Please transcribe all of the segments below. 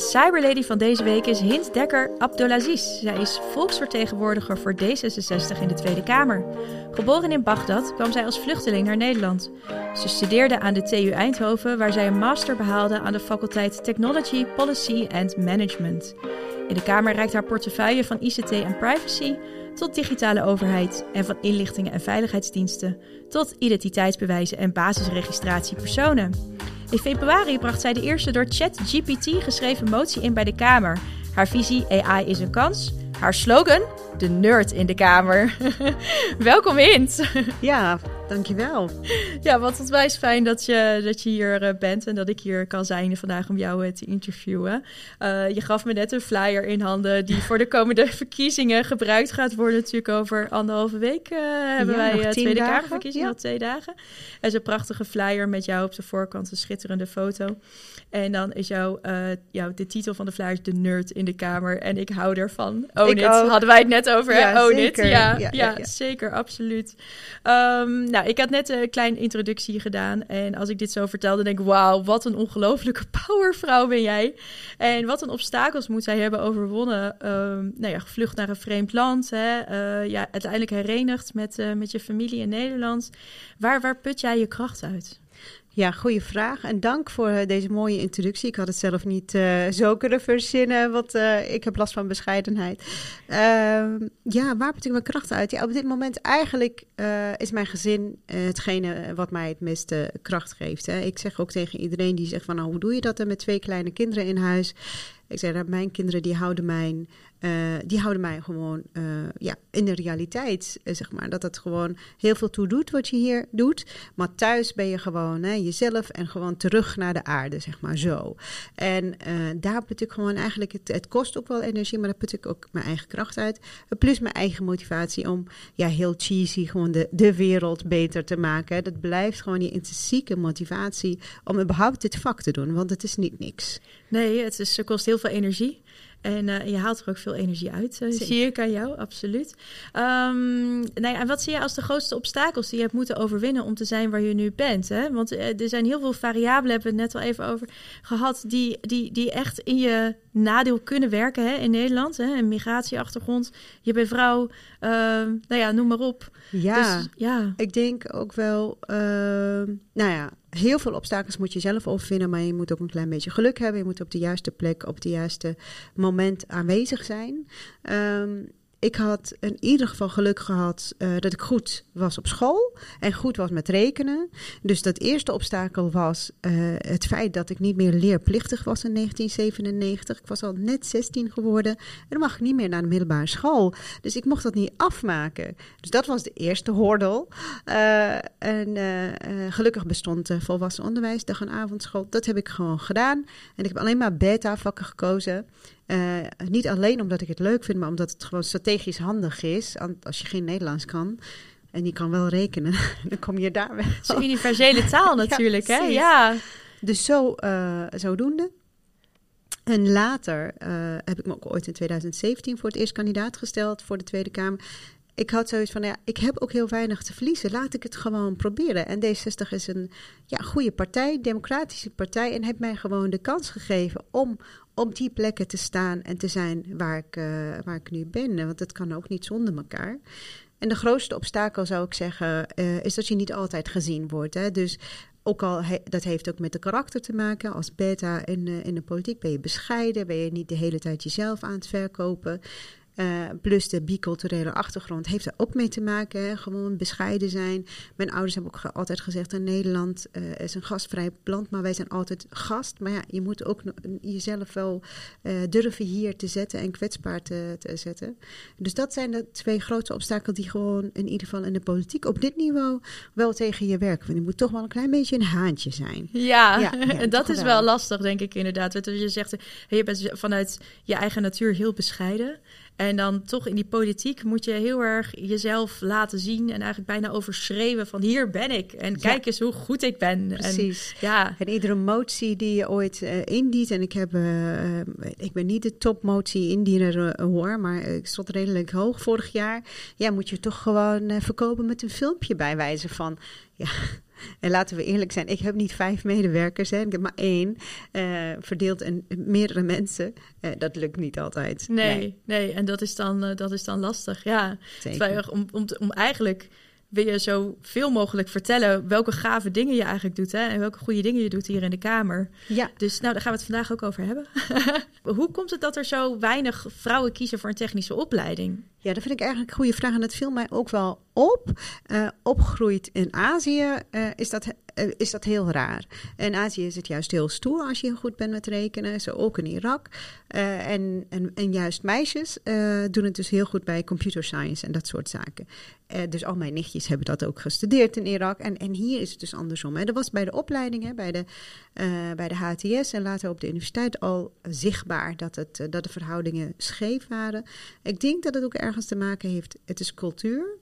De cyberlady van deze week is Hint Dekker Abdelaziz. Zij is volksvertegenwoordiger voor D66 in de Tweede Kamer. Geboren in Bagdad kwam zij als vluchteling naar Nederland. Ze studeerde aan de TU Eindhoven, waar zij een master behaalde aan de faculteit Technology, Policy and Management. In de Kamer reikt haar portefeuille van ICT en privacy tot digitale overheid en van inlichtingen en veiligheidsdiensten tot identiteitsbewijzen en basisregistratie personen. In februari bracht zij de eerste door ChatGPT geschreven motie in bij de Kamer. Haar visie AI is een kans. Haar slogan: de nerd in de Kamer. Welkom Hint. Ja, dankjewel. Ja, wat onwijs fijn dat je, dat je hier eh, bent en dat ik hier kan zijn vandaag om jou eh, te interviewen. Uh, je gaf me net een flyer in handen die voor de komende verkiezingen gebruikt gaat worden. Natuurlijk over anderhalve week uh, hebben Ja, wij uh, Tweede dagen. Kamerverkiezingen, Ja. nog twee dagen. Er is een prachtige flyer met jou op de voorkant, een schitterende foto. En dan is jouw, eh, jouw, de titel van de flyer is De Nerd in de Kamer. En ik hou ervan. Own Ik it. Hadden wij het net over, hè? Ja, Own zeker. it. Ja, ja, Ja, ja, ja. zeker, absoluut. Ehm, nou, ik had net een kleine introductie gedaan. En als ik dit zo vertel, dan denk ik... Wauw, wat een ongelofelijke powervrouw ben jij. En wat een obstakels moet zij hebben overwonnen. Ehm, nou ja, gevlucht naar een vreemd land. Hè? Eh, ja, uiteindelijk herenigd met, eh, met je familie in Nederland. Waar, waar put jij je kracht uit? Ja, goede vraag. En dank voor eh, deze mooie introductie. Ik had het zelf niet eh, zo kunnen verzinnen, want eh, ik heb last van bescheidenheid. Ehm, ja, waar put ik mijn kracht uit? Ja, op dit moment eigenlijk is mijn gezin hetgene wat mij het meeste kracht geeft. Hè. Ik zeg ook tegen iedereen die zegt van, nou, hoe doe je dat dan met twee kleine kinderen in huis? Ik zeg, dat mijn kinderen die houden mij, eh, die houden mij gewoon eh, ja, in de realiteit, eh, zeg maar. Dat het gewoon heel veel toe doet wat je hier doet. Maar thuis ben je gewoon hè, jezelf en gewoon terug naar de aarde, zeg maar zo. En daar put ik gewoon eigenlijk, het, het kost ook wel energie, maar daar put ik ook mijn eigen kracht uit. Plus mijn eigen motivatie om, ja, heel cheesy, gewoon de, de wereld beter te maken. Dat blijft gewoon je intrinsieke motivatie om überhaupt dit vak te doen, want het is niet niks. Nee, het, is, het kost heel veel energie. En eh, je haalt er ook veel energie uit, eh, Zeker. zie ik aan jou, absoluut. Nou ja, en wat zie je als de grootste obstakels die je hebt moeten overwinnen om te zijn waar je nu bent? Hè? Want eh, er zijn heel veel variabelen, hebben we het net al even over gehad, die, die, die echt in je nadeel kunnen werken hè, in Nederland. Hè? Een migratieachtergrond, je bent vrouw, ehm, nou ja, noem maar op. Ja. Dus, ja. Ik denk ook wel, ehm, nou ja, heel veel obstakels moet je zelf overwinnen, maar je moet ook een klein beetje geluk hebben. Je moet op de juiste plek, op het juiste moment aanwezig zijn. Ehm, ik had in ieder geval geluk gehad eh, dat ik goed was op school en goed was met rekenen. Dus dat eerste obstakel was eh, het feit dat ik niet meer leerplichtig was in 1997. Ik was al net 16 geworden en dan mag ik niet meer naar de middelbare school. Dus ik mocht dat niet afmaken. Dus dat was de eerste hordel. Eh, en gelukkig bestond volwassen onderwijs, dag- en avondschool. Dat heb ik gewoon gedaan. En ik heb alleen maar beta-vakken gekozen. Eh, niet alleen omdat ik het leuk vind, maar omdat het gewoon strategisch handig is. Als je geen Nederlands kan en je kan wel rekenen, dan kom je daar wel. Het is een universele taal natuurlijk, hè? Ja. Dus zo, eh, zodoende. En later eh, heb ik me ook ooit in 2017 voor het eerst kandidaat gesteld voor de Tweede Kamer. Ik had zoiets van, ja, ik heb ook heel weinig te verliezen. Laat ik het gewoon proberen. En D60 is een ja, goede partij, democratische partij. En heeft mij gewoon de kans gegeven om op die plekken te staan en te zijn waar ik, eh, waar ik nu ben. Want dat kan ook niet zonder elkaar. En de grootste obstakel zou ik zeggen, eh, is dat je niet altijd gezien wordt. Hè? Dus ook al, dat heeft ook met de karakter te maken. Als beta in, eh, in de politiek ben je bescheiden, ben je niet de hele tijd jezelf aan het verkopen. Plus de biculturele achtergrond heeft er ook mee te maken. Hè? Gewoon bescheiden zijn. Mijn ouders hebben ook altijd gezegd: dat Nederland is een gastvrij land, maar wij zijn altijd gast. Maar ja, je moet ook jezelf wel durven hier te zetten en kwetsbaar te, te zetten. Dus dat zijn de twee grote obstakels die gewoon in ieder geval in de politiek op dit niveau wel tegen je werken. Want je moet toch wel een klein beetje een haantje zijn. Ja, en dat is wel lastig, denk ik inderdaad. Want je zegt, je bent vanuit je eigen natuur heel bescheiden. En dan toch in die politiek moet je heel erg jezelf laten zien en eigenlijk bijna overschreven van hier ben ik en kijk eens hoe goed ik ben. Precies. En, ja. en iedere motie die je ooit uh, indient, en ik, heb, uh, ik ben niet de topmotie indiener uh, hoor, maar ik stond redelijk hoog vorig jaar. Ja, moet je toch gewoon verkopen met een filmpje bij wijze van, ja, en laten we eerlijk zijn, ik heb niet vijf medewerkers, hè. ik heb maar één, uh, verdeeld in meerdere mensen. Uh, dat lukt niet altijd. Nee, nee, en dat is dan, uh, dat is dan lastig, ja. Terwijl, om, om, om eigenlijk wil je zo veel mogelijk vertellen welke gave dingen je eigenlijk doet hè, en welke goede dingen je doet hier in de Kamer. Ja. Dus nou, daar gaan we het vandaag ook over hebben. Hoe komt het dat er zo weinig vrouwen kiezen voor een technische opleiding? Ja, dat vind ik eigenlijk een goede vraag en dat viel mij ook wel op. Uh, opgroeit in Azië uh, is, dat, is dat heel raar. In Azië is het juist heel stoer als je goed bent met rekenen, zo ook in Irak. en, en, en juist meisjes doen het dus heel goed bij computer science en dat soort zaken. dus al mijn nichtjes hebben dat ook gestudeerd in Irak. En, en hier is het dus andersom. Hè. Dat was bij de opleidingen, bij de, bij de HTS en later op de universiteit al zichtbaar dat, het, dat de verhoudingen scheef waren. Ik denk dat het ook erg ergens te maken heeft. Het is cultuur.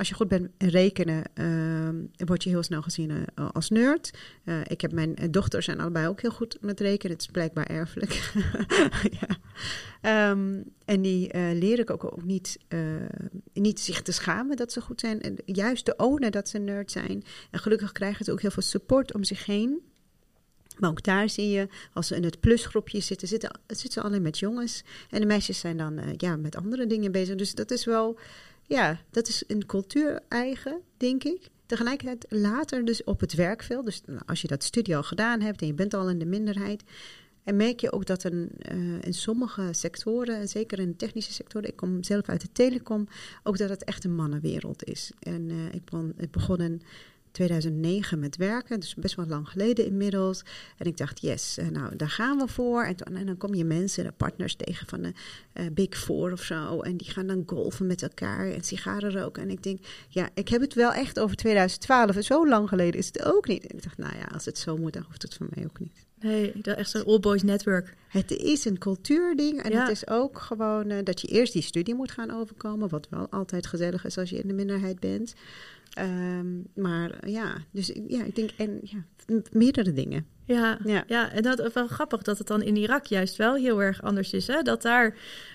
Als je goed bent rekenen, uh, word je heel snel gezien uh, als nerd. Uh, ik heb mijn dochters zijn allebei ook heel goed met rekenen. Het is blijkbaar erfelijk. ja. um, en die leer ik ook, ook niet, niet zich te schamen dat ze goed zijn. En juist te ownen dat ze nerd zijn. En gelukkig krijgen ze ook heel veel support om zich heen. Maar ook daar zie je, als ze in het plusgroepje zitten, zitten, zitten ze alleen met jongens. En de meisjes zijn dan ja, met andere dingen bezig. Dus dat is wel, ja, dat is een cultuur eigen, denk ik. Tegelijkertijd later dus op het werkveld. Dus als je dat studie al gedaan hebt en je bent al in de minderheid. En merk je ook dat een, uh, in sommige sectoren, en zeker in de technische sectoren, ik kom zelf uit de telecom, ook dat het echt een mannenwereld is. En uh, ik, begon, ik begon in 2009 met werken, dus best wel lang geleden inmiddels. En ik dacht, yes, eh, nou daar gaan we voor. En, en dan kom je mensen, de partners tegen van de uh, Big Four of zo. En die gaan dan golfen met elkaar en sigaren roken. En ik denk, ja, ik heb het wel echt over 2012. En zo lang geleden is het ook niet. En ik dacht, nou ja, als het zo moet, dan hoeft het voor mij ook niet. Nee, dat is echt zo'n all boys network. Het is een cultuurding en ja. het is ook gewoon uh, dat je eerst die studie moet gaan overkomen, wat wel altijd gezellig is als je in de minderheid bent. Um, maar ja, dus ja, ik denk en ja, meerdere dingen. Ja, ja. ja en dat is wel grappig dat het dan in Irak juist wel heel erg anders is. Hè? Dat daar.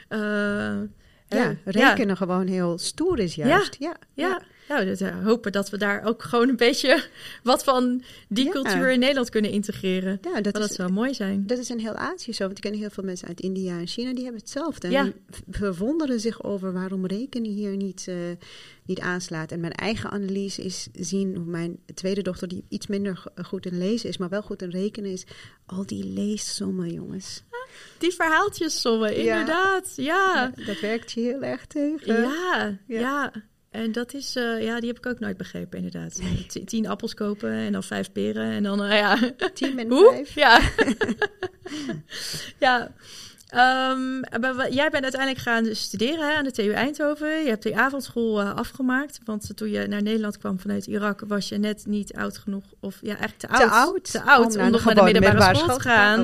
Uh, ja, rekenen ja. gewoon heel stoer is juist. Ja, ja. ja. Nou, dus, uh, hopen dat we daar ook gewoon een beetje wat van die cultuur in Nederland kunnen integreren. Ja, dat, is, zou mooi zijn. Dat is in heel Azië zo. Want ik ken heel veel mensen uit India en China, die hebben hetzelfde. En die verwonderen zich over waarom rekenen hier niet, uh, niet aanslaat. En mijn eigen analyse is zien hoe mijn tweede dochter, die iets minder goed in lezen is, maar wel goed in rekenen is, al die leessommen, jongens. Die verhaaltjessommen, inderdaad. Ja. ja. Dat werkt je heel erg tegen. ja. ja. En dat is, uh, ja, die heb ik ook nooit begrepen, inderdaad. T tien appels kopen en dan vijf peren en dan, uh, ja. Tien en vijf? Ja. ja. Um, jij bent uiteindelijk gaan studeren hè, aan de TU Eindhoven. Je hebt die avondschool uh, afgemaakt. Want toen je naar Nederland kwam vanuit Irak, was je net niet oud genoeg. Of ja, eigenlijk te oud. Te oud, te oud om, om nog naar de middelbare, school te gaan.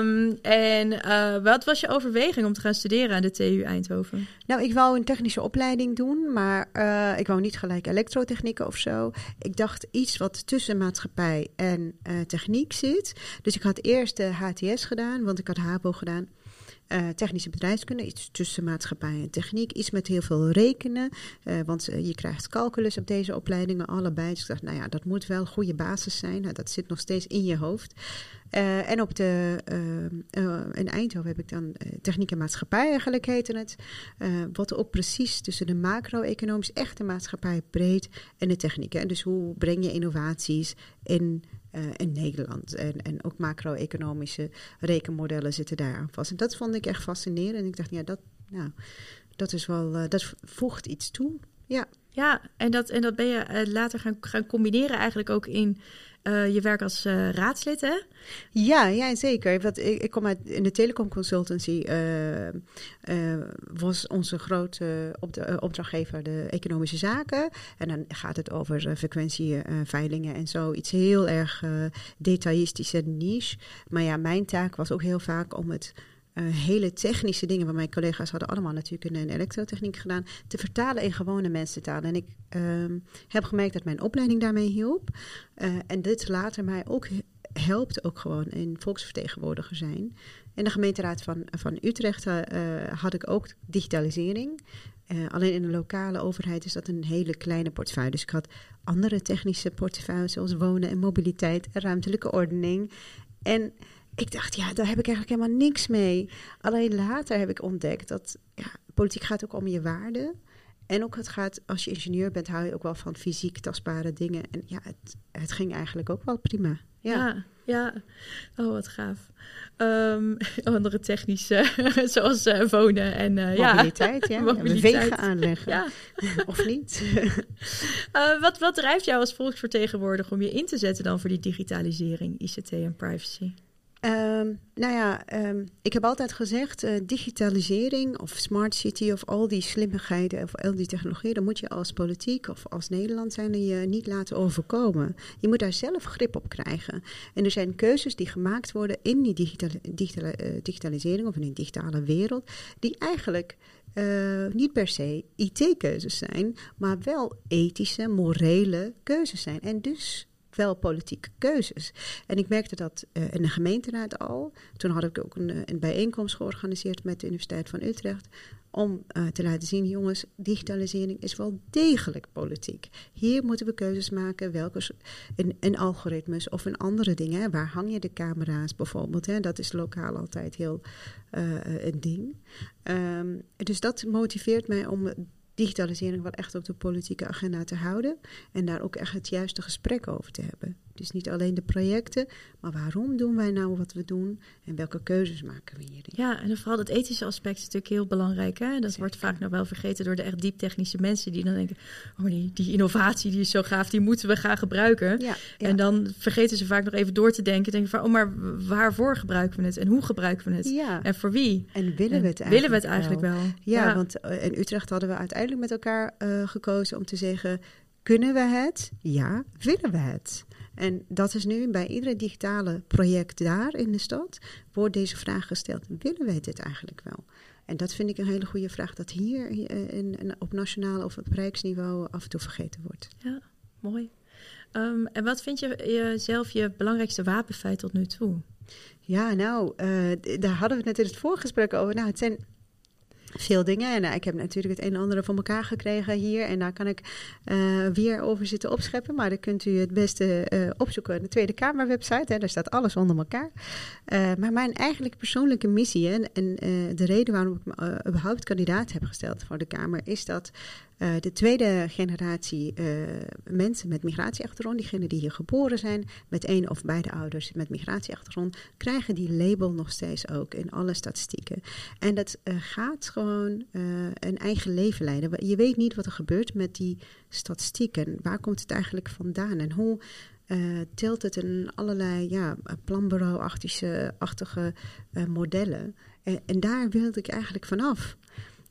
Um, en uh, wat was je overweging om te gaan studeren aan de TU Eindhoven? Nou, ik wou een technische opleiding doen, maar uh, ik wou niet gelijk elektrotechnieken of zo. Ik dacht iets wat tussen maatschappij en techniek zit. Dus ik had eerst de HTS gedaan, want ik had Gedaan. Uh, technische bedrijfskunde, iets tussen maatschappij en techniek, iets met heel veel rekenen. Uh, want uh, je krijgt calculus op deze opleidingen allebei. Dus ik dacht, nou ja, dat moet wel goede basis zijn. Nou, dat zit nog steeds in je hoofd. En op de, in Eindhoven heb ik dan techniek en maatschappij eigenlijk heette het. wat ook precies tussen de macro-economisch, echte maatschappij breed en de technieken. En dus hoe breng je innovaties in uh, in Nederland. En, en ook macro-economische rekenmodellen zitten daar aan vast. En dat vond ik echt fascinerend. En ik dacht, ja, dat, nou, dat is wel, dat voegt iets toe. Ja. Ja, en dat, en dat ben je later gaan, gaan combineren eigenlijk ook in uh, je werk als uh, raadslid, hè? Ja, ja zeker. Ik, ik kom uit in de telecom consultancy. Was onze grote opdrachtgever de economische zaken. En dan gaat het over frequentieveilingen en zo. Iets heel erg detailistische niche. Maar ja, mijn taak was ook heel vaak om het hele technische dingen, waar mijn collega's hadden allemaal natuurlijk een, elektrotechniek gedaan, te vertalen in gewone mensentaal. En ik uh, heb gemerkt dat mijn opleiding daarmee hielp. Uh, en dit later mij ook helpt ook gewoon in volksvertegenwoordiger zijn. In de gemeenteraad van, van Utrecht uh, had ik ook digitalisering. alleen in de lokale overheid is dat een hele kleine portefeuille. Dus ik had andere technische portefeuilles zoals wonen en mobiliteit en ruimtelijke ordening. En ik dacht, ja, daar heb ik eigenlijk helemaal niks mee. Alleen later heb ik ontdekt dat ja, politiek gaat ook om je waarden. En ook het gaat, als je ingenieur bent, hou je ook wel van fysiek tastbare dingen. En ja, het, het ging eigenlijk ook wel prima. Ja, ja. Oh, wat gaaf. Um, andere technische, zoals uh, wonen en uh, mobiliteit, ja. ja. Mobiliteit. Wegen aanleggen. Ja. of niet? uh, wat, wat drijft jou als volksvertegenwoordiger om je in te zetten dan voor die digitalisering, ICT en privacy? Um, nou ja, um, ik heb altijd gezegd, uh, digitalisering of smart city of al die slimmigheden of al die technologieën, dan moet je als politiek of als Nederland zijn je niet laten overkomen. Je moet daar zelf grip op krijgen. En er zijn keuzes die gemaakt worden in die digitale, uh, digitalisering of in een digitale wereld, die eigenlijk uh, niet per se IT-keuzes zijn, maar wel ethische, morele keuzes zijn. En dus wel politieke keuzes. En ik merkte dat uh, in de gemeenteraad al. Toen had ik ook een, eh, een bijeenkomst georganiseerd met de Universiteit van Utrecht. Om uh, te laten zien, jongens, digitalisering is wel degelijk politiek. Hier moeten we keuzes maken, welke in, algoritmes of in andere dingen. Waar hang je de camera's bijvoorbeeld? Hè? Dat is lokaal altijd heel een ding. Um, dus dat motiveert mij om digitalisering wel echt op de politieke agenda te houden en daar ook echt het juiste gesprek over te hebben. Dus niet alleen de projecten, maar waarom doen wij nou wat we doen en welke keuzes maken we hierin? Ja, en vooral het ethische aspect is natuurlijk heel belangrijk. Hè? Dat wordt vaak nog wel vergeten door de echt diep technische mensen die dan denken: oh, die, die innovatie die is zo gaaf, die moeten we gaan gebruiken. Ja, En dan vergeten ze vaak nog even door te denken: denken van, oh, maar waarvoor gebruiken we het en hoe gebruiken we het? Ja. En voor wie? En willen we het eigenlijk, willen we het eigenlijk wel? Ja, want eh, in Utrecht hadden we uiteindelijk met elkaar uh, gekozen om te zeggen: kunnen we het? Ja, willen we het? En dat is nu bij iedere digitale project daar in de stad, wordt deze vraag gesteld: willen wij dit eigenlijk wel? En dat vind ik een hele goede vraag, dat hier eh, in, op nationaal of op rijksniveau af en toe vergeten wordt. Ja, mooi. Um, en wat vind je jezelf je belangrijkste wapenfeit tot nu toe? Ja, nou, uh, daar hadden we het net in het voorgesprek over. Nou, het zijn veel dingen. En uh, ik heb natuurlijk het een en ander voor elkaar gekregen hier. En daar kan ik uh, weer over zitten opscheppen. Maar dan kunt u het beste uh, opzoeken. De Tweede Kamer website. Hè, daar staat alles onder elkaar. maar mijn eigenlijk persoonlijke missie en, en de reden waarom ik me überhaupt kandidaat heb gesteld voor de Kamer... is dat uh, de tweede generatie uh, mensen met migratieachtergrond, diegenen die hier geboren zijn, met één of beide ouders met migratieachtergrond, krijgen die label nog steeds ook in alle statistieken. En dat uh, gaat gewoon een eigen leven leiden. Je weet niet wat er gebeurt met die statistieken. Waar komt het eigenlijk vandaan en hoe tilt het in allerlei ja, planbureau-achtige modellen? En, en daar wilde ik eigenlijk vanaf.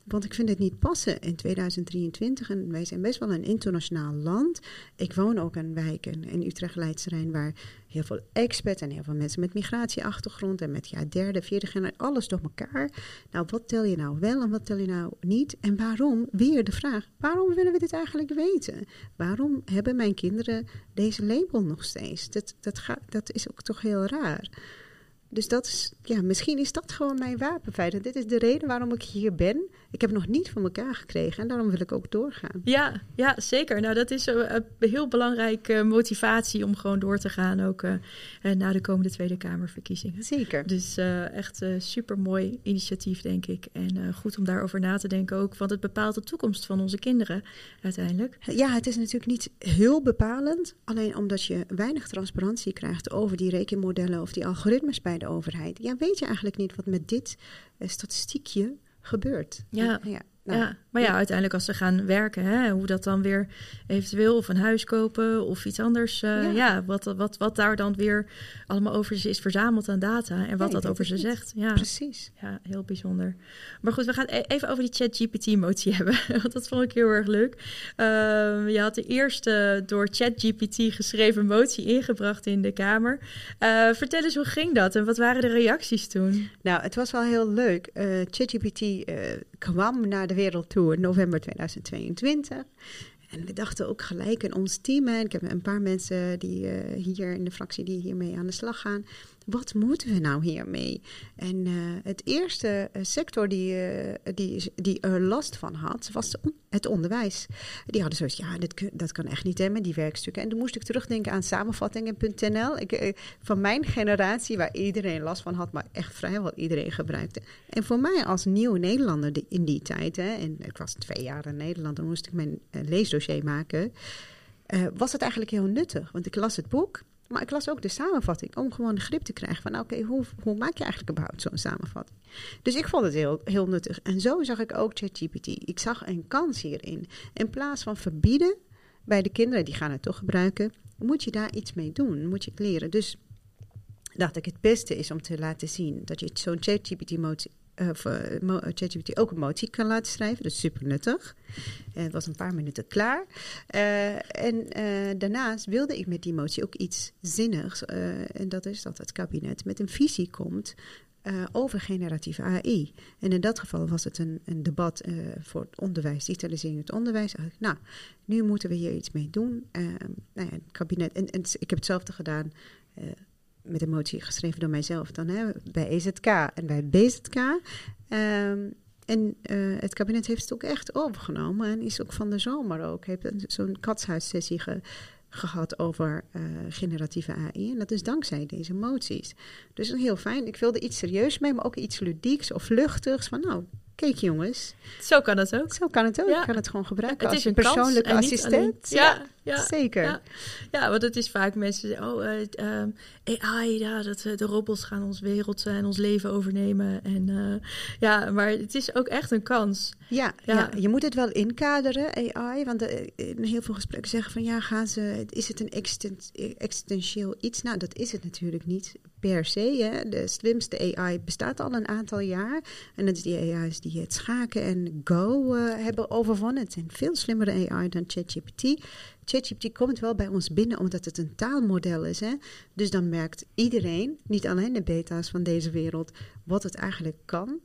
Want ik vind het niet passen in 2023. En wij zijn best wel een internationaal land. Ik woon ook in wijken in Utrecht-Leidse waar heel veel experts en heel veel mensen met migratieachtergrond en met ja, derde, vierde generatie, alles door elkaar. Nou, wat tel je nou wel en wat tel je nou niet? En waarom? Weer de vraag: waarom willen we dit eigenlijk weten? Waarom hebben mijn kinderen deze label nog steeds? Dat, dat, gaat, dat is ook toch heel raar. Dus dat is, ja, misschien is dat gewoon mijn wapenfeit. En dit is de reden waarom ik hier ben. Ik heb het nog niet van elkaar gekregen en daarom wil ik ook doorgaan. Ja, ja zeker. Nou, dat is een, heel belangrijke motivatie om gewoon door te gaan, ook uh, na de komende Tweede Kamerverkiezingen. Zeker. Dus uh, echt een super mooi initiatief, denk ik. En uh, goed om daarover na te denken ook, want het bepaalt de toekomst van onze kinderen uiteindelijk. Ja, het is natuurlijk niet heel bepalend, alleen omdat je weinig transparantie krijgt over die rekenmodellen of die algoritmes bij de overheid. Ja, weet je eigenlijk niet wat met dit statistiekje gebeurt. Ja. ja. Nou, ja, maar ja, uiteindelijk als ze gaan werken, hè, hoe dat dan weer eventueel of een huis kopen of iets anders. Uh, ja. wat, wat, wat daar dan weer allemaal over ze is verzameld aan data en wat dat over ze zegt. Ja, precies. Ja, heel bijzonder. Maar goed, we gaan e-, even over die ChatGPT-motie hebben, want dat vond ik heel erg leuk. Uh, je had de eerste door ChatGPT geschreven motie ingebracht in de Kamer. Uh, vertel eens, hoe ging dat en wat waren de reacties toen? Nou, het was wel heel leuk. ChatGPT kwam naar de wereld toe in november 2022. En we dachten ook gelijk in ons team, en ik heb een paar mensen die uh, hier in de fractie die hiermee aan de slag gaan wat moeten we nou hiermee? En uh, het eerste uh, sector die, uh, die, die er last van had, was het onderwijs. Die hadden zoiets, ja, dat, kan echt niet, met die werkstukken. En toen moest ik terugdenken aan samenvattingen.nl. van mijn generatie, waar iedereen last van had, maar echt vrijwel iedereen gebruikte. En voor mij als nieuwe Nederlander in die tijd, hè, en ik was twee jaar in Nederland, dan moest ik mijn leesdossier maken, was het eigenlijk heel nuttig. Want ik las het boek. Maar ik las ook de samenvatting om gewoon de grip te krijgen van oké, hoe, hoe maak je eigenlijk überhaupt zo'n samenvatting? Dus ik vond het heel, heel nuttig. En zo zag ik ook ChatGPT. Ik zag een kans hierin. In plaats van verbieden bij de kinderen, die gaan het toch gebruiken, moet je daar iets mee doen, moet je het leren. Dus dacht ik, het beste is om te laten zien dat je zo'n ChatGPT-motie uh, ChatGPT ook een motie kan laten schrijven. Dus super nuttig. Uh, het was een paar minuten klaar. En daarnaast wilde ik met die motie ook iets zinnigs. en dat is dat het kabinet met een visie komt over generatieve AI. En in dat geval was het een, een debat voor het onderwijs, digitalisering het onderwijs. Nou, nu moeten we hier iets mee doen. nou ja, het kabinet, en, en ik heb hetzelfde gedaan met een motie geschreven door mijzelf dan hè, bij EZK en bij BZK. Um, en uh, het kabinet heeft het ook echt overgenomen en is ook van de zomer ook. Heeft zo'n katshuissessie ge, gehad over uh, generatieve AI. En dat is dankzij deze moties. Dus heel fijn. Ik wilde iets serieus mee, maar ook iets ludieks of luchtigs. Van nou, kijk jongens. Zo kan het ook. Zo kan het ook. Ja. Ik kan het gewoon gebruiken het als een persoonlijke assistent. Ja, ja, zeker. Ja. want het is vaak mensen zeggen, oh, uh, AI, ja, dat, de robots gaan ons wereld en ons leven overnemen. En uh, ja, maar het is ook echt een kans. Ja, ja. je moet het wel inkaderen, AI. Want in heel veel gesprekken zeggen van, ja, gaan ze, is het een extent, existentieel iets? Nou, dat is het natuurlijk niet per. Hè. De slimste AI bestaat al een aantal jaar. En dat is die AI's die het schaken en Go uh, hebben overwonnen. Het zijn veel slimmere AI dan ChatGPT. ChatGPT komt wel bij ons binnen omdat het een taalmodel is. Hè? Dus dan merkt iedereen, niet alleen de beta's van deze wereld, wat het eigenlijk kan.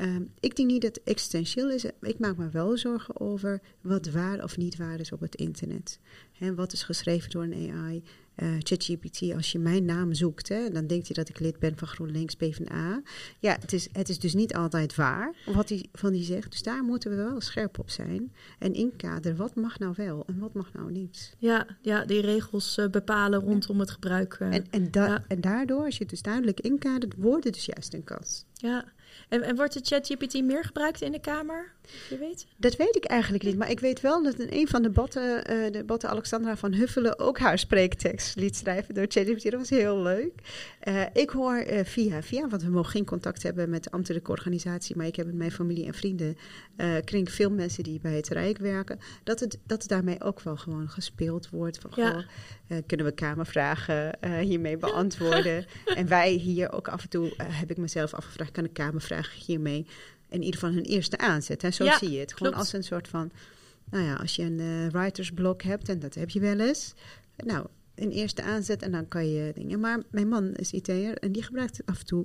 Um, ik denk niet dat het existentieel is. Ik maak me wel zorgen over wat waar of niet waar is op het internet. He, wat is geschreven door een AI? Uh, eh, ChatGPT, als je mijn naam zoekt, hè, dan denkt hij dat ik lid ben van GroenLinks PvdA. Ja, het is, het is dus niet altijd waar wat hij van die zegt. Dus daar moeten we wel scherp op zijn. En inkaderen, wat mag nou wel en wat mag nou niet. Ja, ja die regels uh, bepalen rondom het gebruik. Uh, en, en, da ja. en daardoor, als je het dus duidelijk inkadert, wordt het dus juist een kans. Ja, en, en wordt de ChatGPT meer gebruikt in de Kamer? Je weet? Dat weet ik eigenlijk niet. Maar ik weet wel dat in een van de botten, uh, de botten Alexandra van Huffelen ook haar spreektekst liet schrijven door ChatGPT. Dat was heel leuk. Uh, ik hoor uh, via, via, want we mogen geen contact hebben met de ambtelijke organisatie. Maar ik heb in mijn familie en vrienden kring veel mensen die bij het Rijk werken. Dat het, dat het daarmee ook wel gewoon gespeeld wordt. Van, ja. goh, kunnen we Kamervragen hiermee beantwoorden? en wij hier ook af en toe, heb ik mezelf afgevraagd, kan ik Kamervragen hiermee in ieder geval hun eerste aanzet. Hè? Zo ja, zie je het. Gewoon klopt. als een soort van, nou ja, als je een uh, writersblok hebt, en dat heb je wel eens. Nou, een eerste aanzet en dan kan je dingen. Maar mijn man is IT'er en die gebruikt het af en toe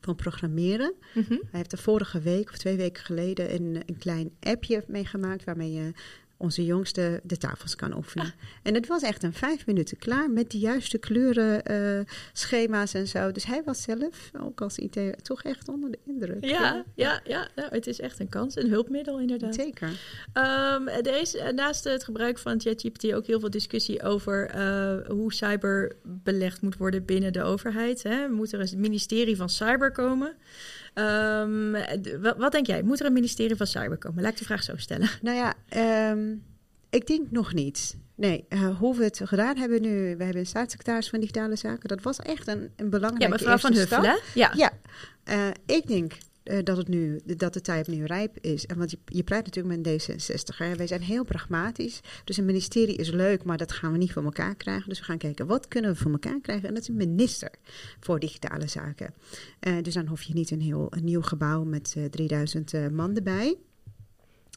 van programmeren. Mm -hmm. Hij heeft er vorige week of twee weken geleden een, een klein appje meegemaakt waarmee je onze jongste de tafels kan oefenen. Ah. En het was echt een vijf minuten klaar met de juiste kleuren, uh, schema's en zo. Dus hij was zelf, ook als IT, toch echt onder de indruk. Ja, ja, ja, nou, het is echt een kans, een hulpmiddel inderdaad. Zeker. Um, er is naast het gebruik van ChatGPT ook heel veel discussie over uh, hoe cyber belegd moet worden binnen de overheid. Hè. Moet er een ministerie van cyber komen? Um, wat, wat, denk jij? Moet er een ministerie van Cyber komen? Laat ik de vraag zo stellen. Nou ja, um, ik denk nog niet. Nee, uh, hoe we het gedaan hebben nu. We hebben een staatssecretaris van Digitale Zaken. Dat was echt een, een belangrijke Ja, mevrouw Van Huffelen. Ja, ja. Uh, ik denk eh, dat, het nu, dat de tijd nu rijp is. En want je, je praat natuurlijk met D66. Hè? Wij zijn heel pragmatisch. Dus een ministerie is leuk, maar dat gaan we niet voor elkaar krijgen. Dus we gaan kijken, wat kunnen we voor elkaar krijgen? En dat is een minister voor digitale zaken. Uh, dus dan hoef je niet een heel een nieuw gebouw met uh, 3000 man erbij.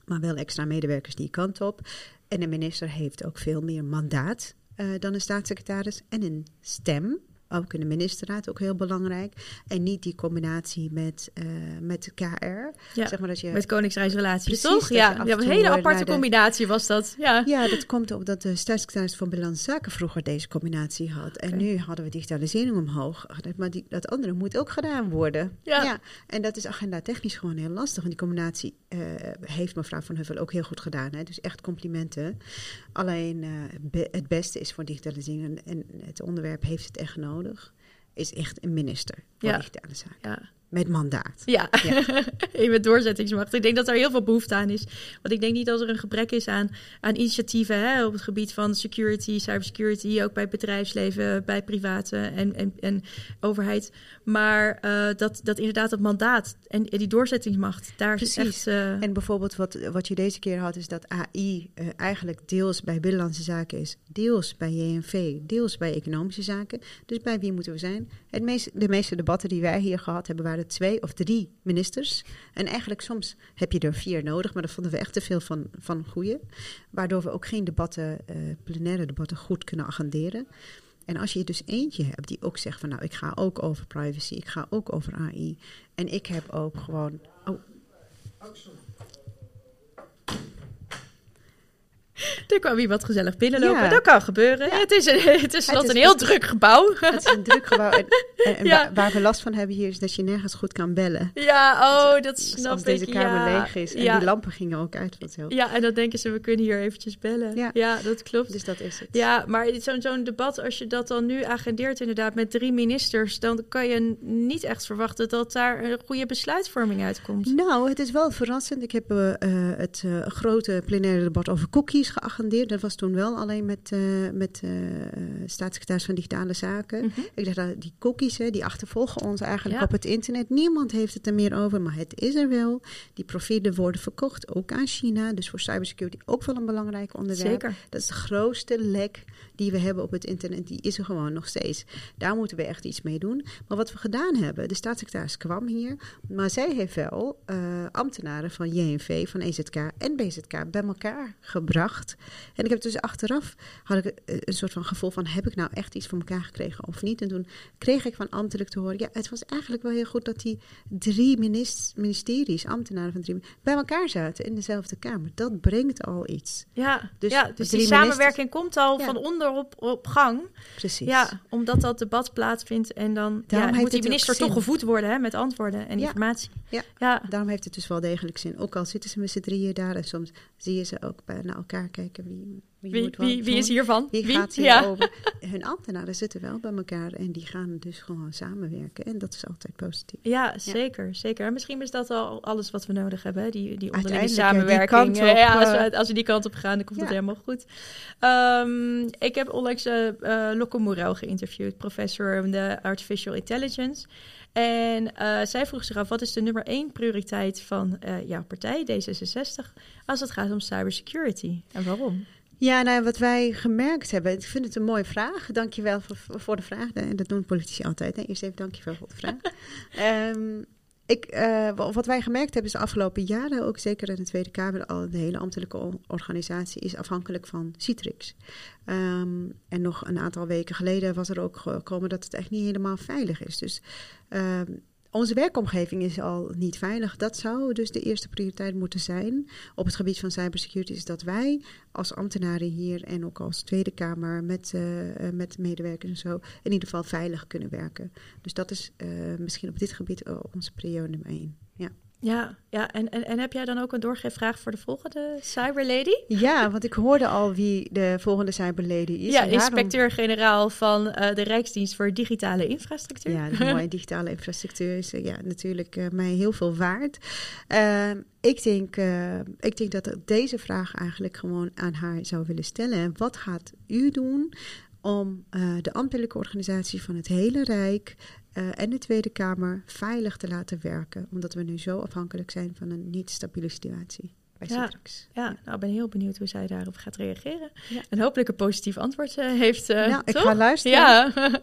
Maar wel extra medewerkers die kant op. En de minister heeft ook veel meer mandaat dan een staatssecretaris. En een stem ook in de ministerraad, ook heel belangrijk. En niet die combinatie met, uh, met KR. Ja, zeg maar dat je, met koningsreisrelaties, toch? Ja, ja een hele aparte combinatie was dat. Ja. ja, dat komt op dat de staatssecretaris van Binnenlandse Zaken vroeger deze combinatie had. En nu hadden we digitalisering omhoog. Maar die, dat andere moet ook gedaan worden. Ja. ja. En dat is agenda technisch gewoon heel lastig. Want die combinatie uh, heeft mevrouw Van Huffel ook heel goed gedaan. Hè? Dus echt complimenten. Alleen uh, be het beste is voor digitalisering. En het onderwerp heeft het echt nodig is echt een minister voor ja. digitale zaken. Ja met mandaat. Ja, ja. met doorzettingsmacht. Ik denk dat er heel veel behoefte aan is. Want ik denk niet dat er een gebrek is aan, aan initiatieven hè, op het gebied van security, cybersecurity, ook bij bedrijfsleven, bij private en, en, en overheid. Maar uh, dat, dat inderdaad het mandaat en, die doorzettingsmacht, daar Precies. is echt... Uh... En bijvoorbeeld wat, wat je deze keer had, is dat AI uh, eh, eigenlijk deels bij Binnenlandse Zaken is, deels bij JNV, deels bij Economische Zaken. Dus bij wie moeten we zijn? Het meest, de meeste debatten die wij hier gehad hebben, waren twee of drie ministers. En eigenlijk soms heb je er vier nodig, maar dat vonden we echt te veel van, van goede. Waardoor we ook geen debatten, uh, plenaire debatten goed kunnen agenderen. En als je dus eentje hebt die ook zegt van nou, ik ga ook over privacy, ik ga ook over AI. En ik heb ook gewoon. Oh. Er kwam iemand gezellig binnenlopen. Dat kan gebeuren. Het is, een, het is, het is een heel druk gebouw. Het is een druk gebouw. En, en waar, waar, we last van hebben hier is dat je nergens goed kan bellen. Ja, oh, dat snap ik. Als deze kamer leeg is. En die lampen gingen ook uit. Wat heel ja, en dan denken ze, we kunnen hier eventjes bellen. Ja, dat klopt. Dus dat is het. Ja, maar zo'n zo'n debat, als je dat dan nu agendeert inderdaad met drie ministers... dan kan je niet echt verwachten dat daar een goede besluitvorming uitkomt. Nou, het is wel verrassend. Ik heb uh, het uh, grote plenaire debat over cookies geagendeerd. Dat was toen wel alleen met, uh, met uh, staatssecretaris van Digitale Zaken. Mm -hmm. Ik dacht, dat die cookies, hè, die achtervolgen ons eigenlijk ja. op het internet. Niemand heeft het er meer over, maar het is er wel. Die profielen worden verkocht, ook aan China. Dus voor cybersecurity ook wel een belangrijk onderwerp. Zeker. Dat is de grootste lek die we hebben op het internet. Die is er gewoon nog steeds. Daar moeten we echt iets mee doen. Maar wat we gedaan hebben, de staatssecretaris kwam hier. Maar zij heeft wel uh, ambtenaren van JNV, van EZK en BZK bij elkaar gebracht. En ik heb dus achteraf had ik een soort van gevoel van heb ik nou echt iets voor elkaar gekregen of niet? En toen kreeg ik van ambtelijk te horen, ja, het was eigenlijk wel heel goed dat die drie ministeries, ambtenaren van drie, bij elkaar zaten in dezelfde kamer. Dat brengt al iets. Ja, dus, ja, dus die samenwerking komt al van onder op, op gang. Precies. Ja, omdat dat debat plaatsvindt en dan ja, moet die minister toch gevoed worden hè, met antwoorden en informatie. Ja. ja, daarom heeft het dus wel degelijk zin. Ook al zitten ze met z'n drieën daar en soms zie je ze ook bij, naar elkaar kijken wie, wie, wie, wie, is hiervan? Wie, wie? gaat hier ja. over? Hun ambtenaren zitten wel bij elkaar en die gaan dus gewoon samenwerken. En dat is altijd positief. Ja, zeker. zeker. En misschien is dat al alles wat we nodig hebben, die, die onderlinge samenwerking. Op, ja, als, we, eh, als we die kant op gaan, dan komt dat helemaal goed. Um, ik heb onlangs uh, uh, Loco Morel geïnterviewd, professor in de Artificial Intelligence. En uh, zij vroeg zich af, wat is de nummer één prioriteit van jouw partij, D66, als het gaat om cybersecurity? En waarom? Ja, nou, wat wij gemerkt hebben, ik vind het een mooie vraag. Dankjewel voor, voor de vraag. En dat doen politici altijd. Eerst even dankjewel voor de vraag. um, ik, uh, wat wij gemerkt hebben is de afgelopen jaren, ook zeker in de Tweede Kamer, al de hele ambtelijke organisatie is afhankelijk van Citrix. Um, en nog een aantal weken geleden was er ook gekomen dat het echt niet helemaal veilig is. Dus um, onze werkomgeving is al niet veilig. Dat zou dus de eerste prioriteit moeten zijn op het gebied van cybersecurity. Is dat wij als ambtenaren hier en ook als Tweede Kamer met, uh, met medewerkers en zo in ieder geval veilig kunnen werken. Dus dat is uh, misschien op dit gebied onze prio nummer één. Ja. Ja, ja. En, en, en heb jij dan ook een doorgeefvraag voor de volgende Cyberlady? Ja, want ik hoorde al wie de volgende Cyberlady is. Ja, inspecteur-generaal van uh, de Rijksdienst voor Digitale Infrastructuur. Ja, de mooie digitale infrastructuur is uh, ja, natuurlijk uh, mij heel veel waard. Ehm, ik, denk, ik denk dat ik deze vraag eigenlijk gewoon aan haar zou willen stellen. Wat gaat u doen om de ambtelijke organisatie van het hele Rijk eh, en de Tweede Kamer veilig te laten werken. Omdat we nu zo afhankelijk zijn van een niet stabiele situatie bij Ja. Citrix. Ja, nou, ik ben heel benieuwd hoe zij daarop gaat reageren. En hopelijk een positief antwoord eh, heeft. eh nou, ik toch? ga luisteren. Ja.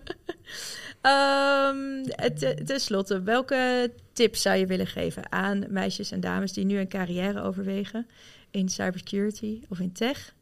Ehm, ten ten slotte, welke tips zou je willen geven aan meisjes en dames die nu een carrière overwegen in cybersecurity of in tech?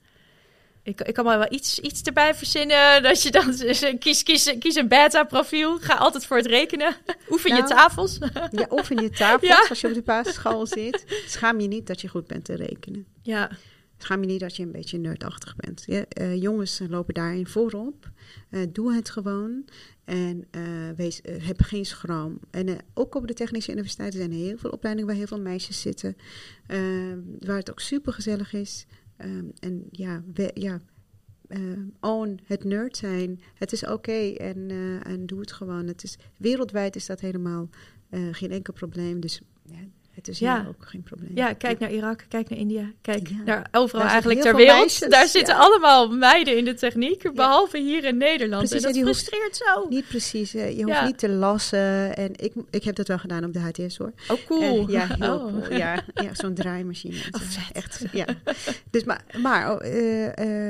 Ik, ik kan maar wel iets, iets erbij verzinnen. Dat je dan kies, kies, kies een beta-profiel. Ga altijd voor het rekenen. Oefen je tafels. Ja, oefen je tafels Ja. als je op de basisschool zit. Schaam je niet dat je goed bent te rekenen. ja, Schaam je niet dat je een beetje nerdachtig bent. Ja, eh, jongens lopen daarin voorop. Eh, doe het gewoon. En eh, wees, heb geen schram. En ook op de technische universiteiten zijn er heel veel opleidingen waar heel veel meisjes zitten. waar het ook super gezellig is. Ehm, en ja, ja eh, own het nerd zijn. Het is oké en, eh, en doe het gewoon. Het is, wereldwijd is dat helemaal eh, geen enkel probleem. Dus ja, het is Ja. hier ook geen probleem. ja, kijk naar Irak, kijk naar India, kijk Ja. naar overal Daar eigenlijk ter wereld. meisjes, Daar zitten ja. allemaal meiden in de techniek, behalve hier in Nederland. Precies, en en dat frustreert zo. Niet precies. eh, je hoeft niet te lassen. En ik, ik heb dat wel gedaan op de HTS hoor. Oh, cool. Eh, ja, heel Oh. cool. Ja, ja zo'n draaimachine. Oh, vet. Echt, ja. Dus maar, maar eh,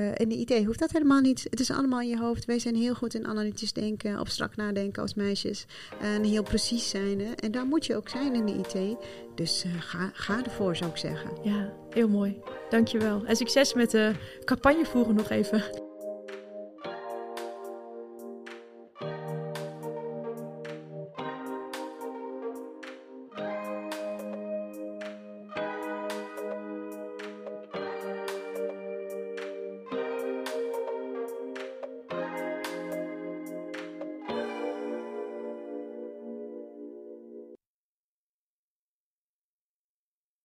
eh, in de IT hoeft dat helemaal niet. Het is allemaal in je hoofd. Wij zijn heel goed in analytisch denken, abstract nadenken als meisjes. En heel precies zijn. Hè. En daar moet je ook zijn in de IT. Dus eh, ga, ga ervoor, zou ik zeggen. Ja, heel mooi. Dankjewel. En succes met de campagne voeren nog even.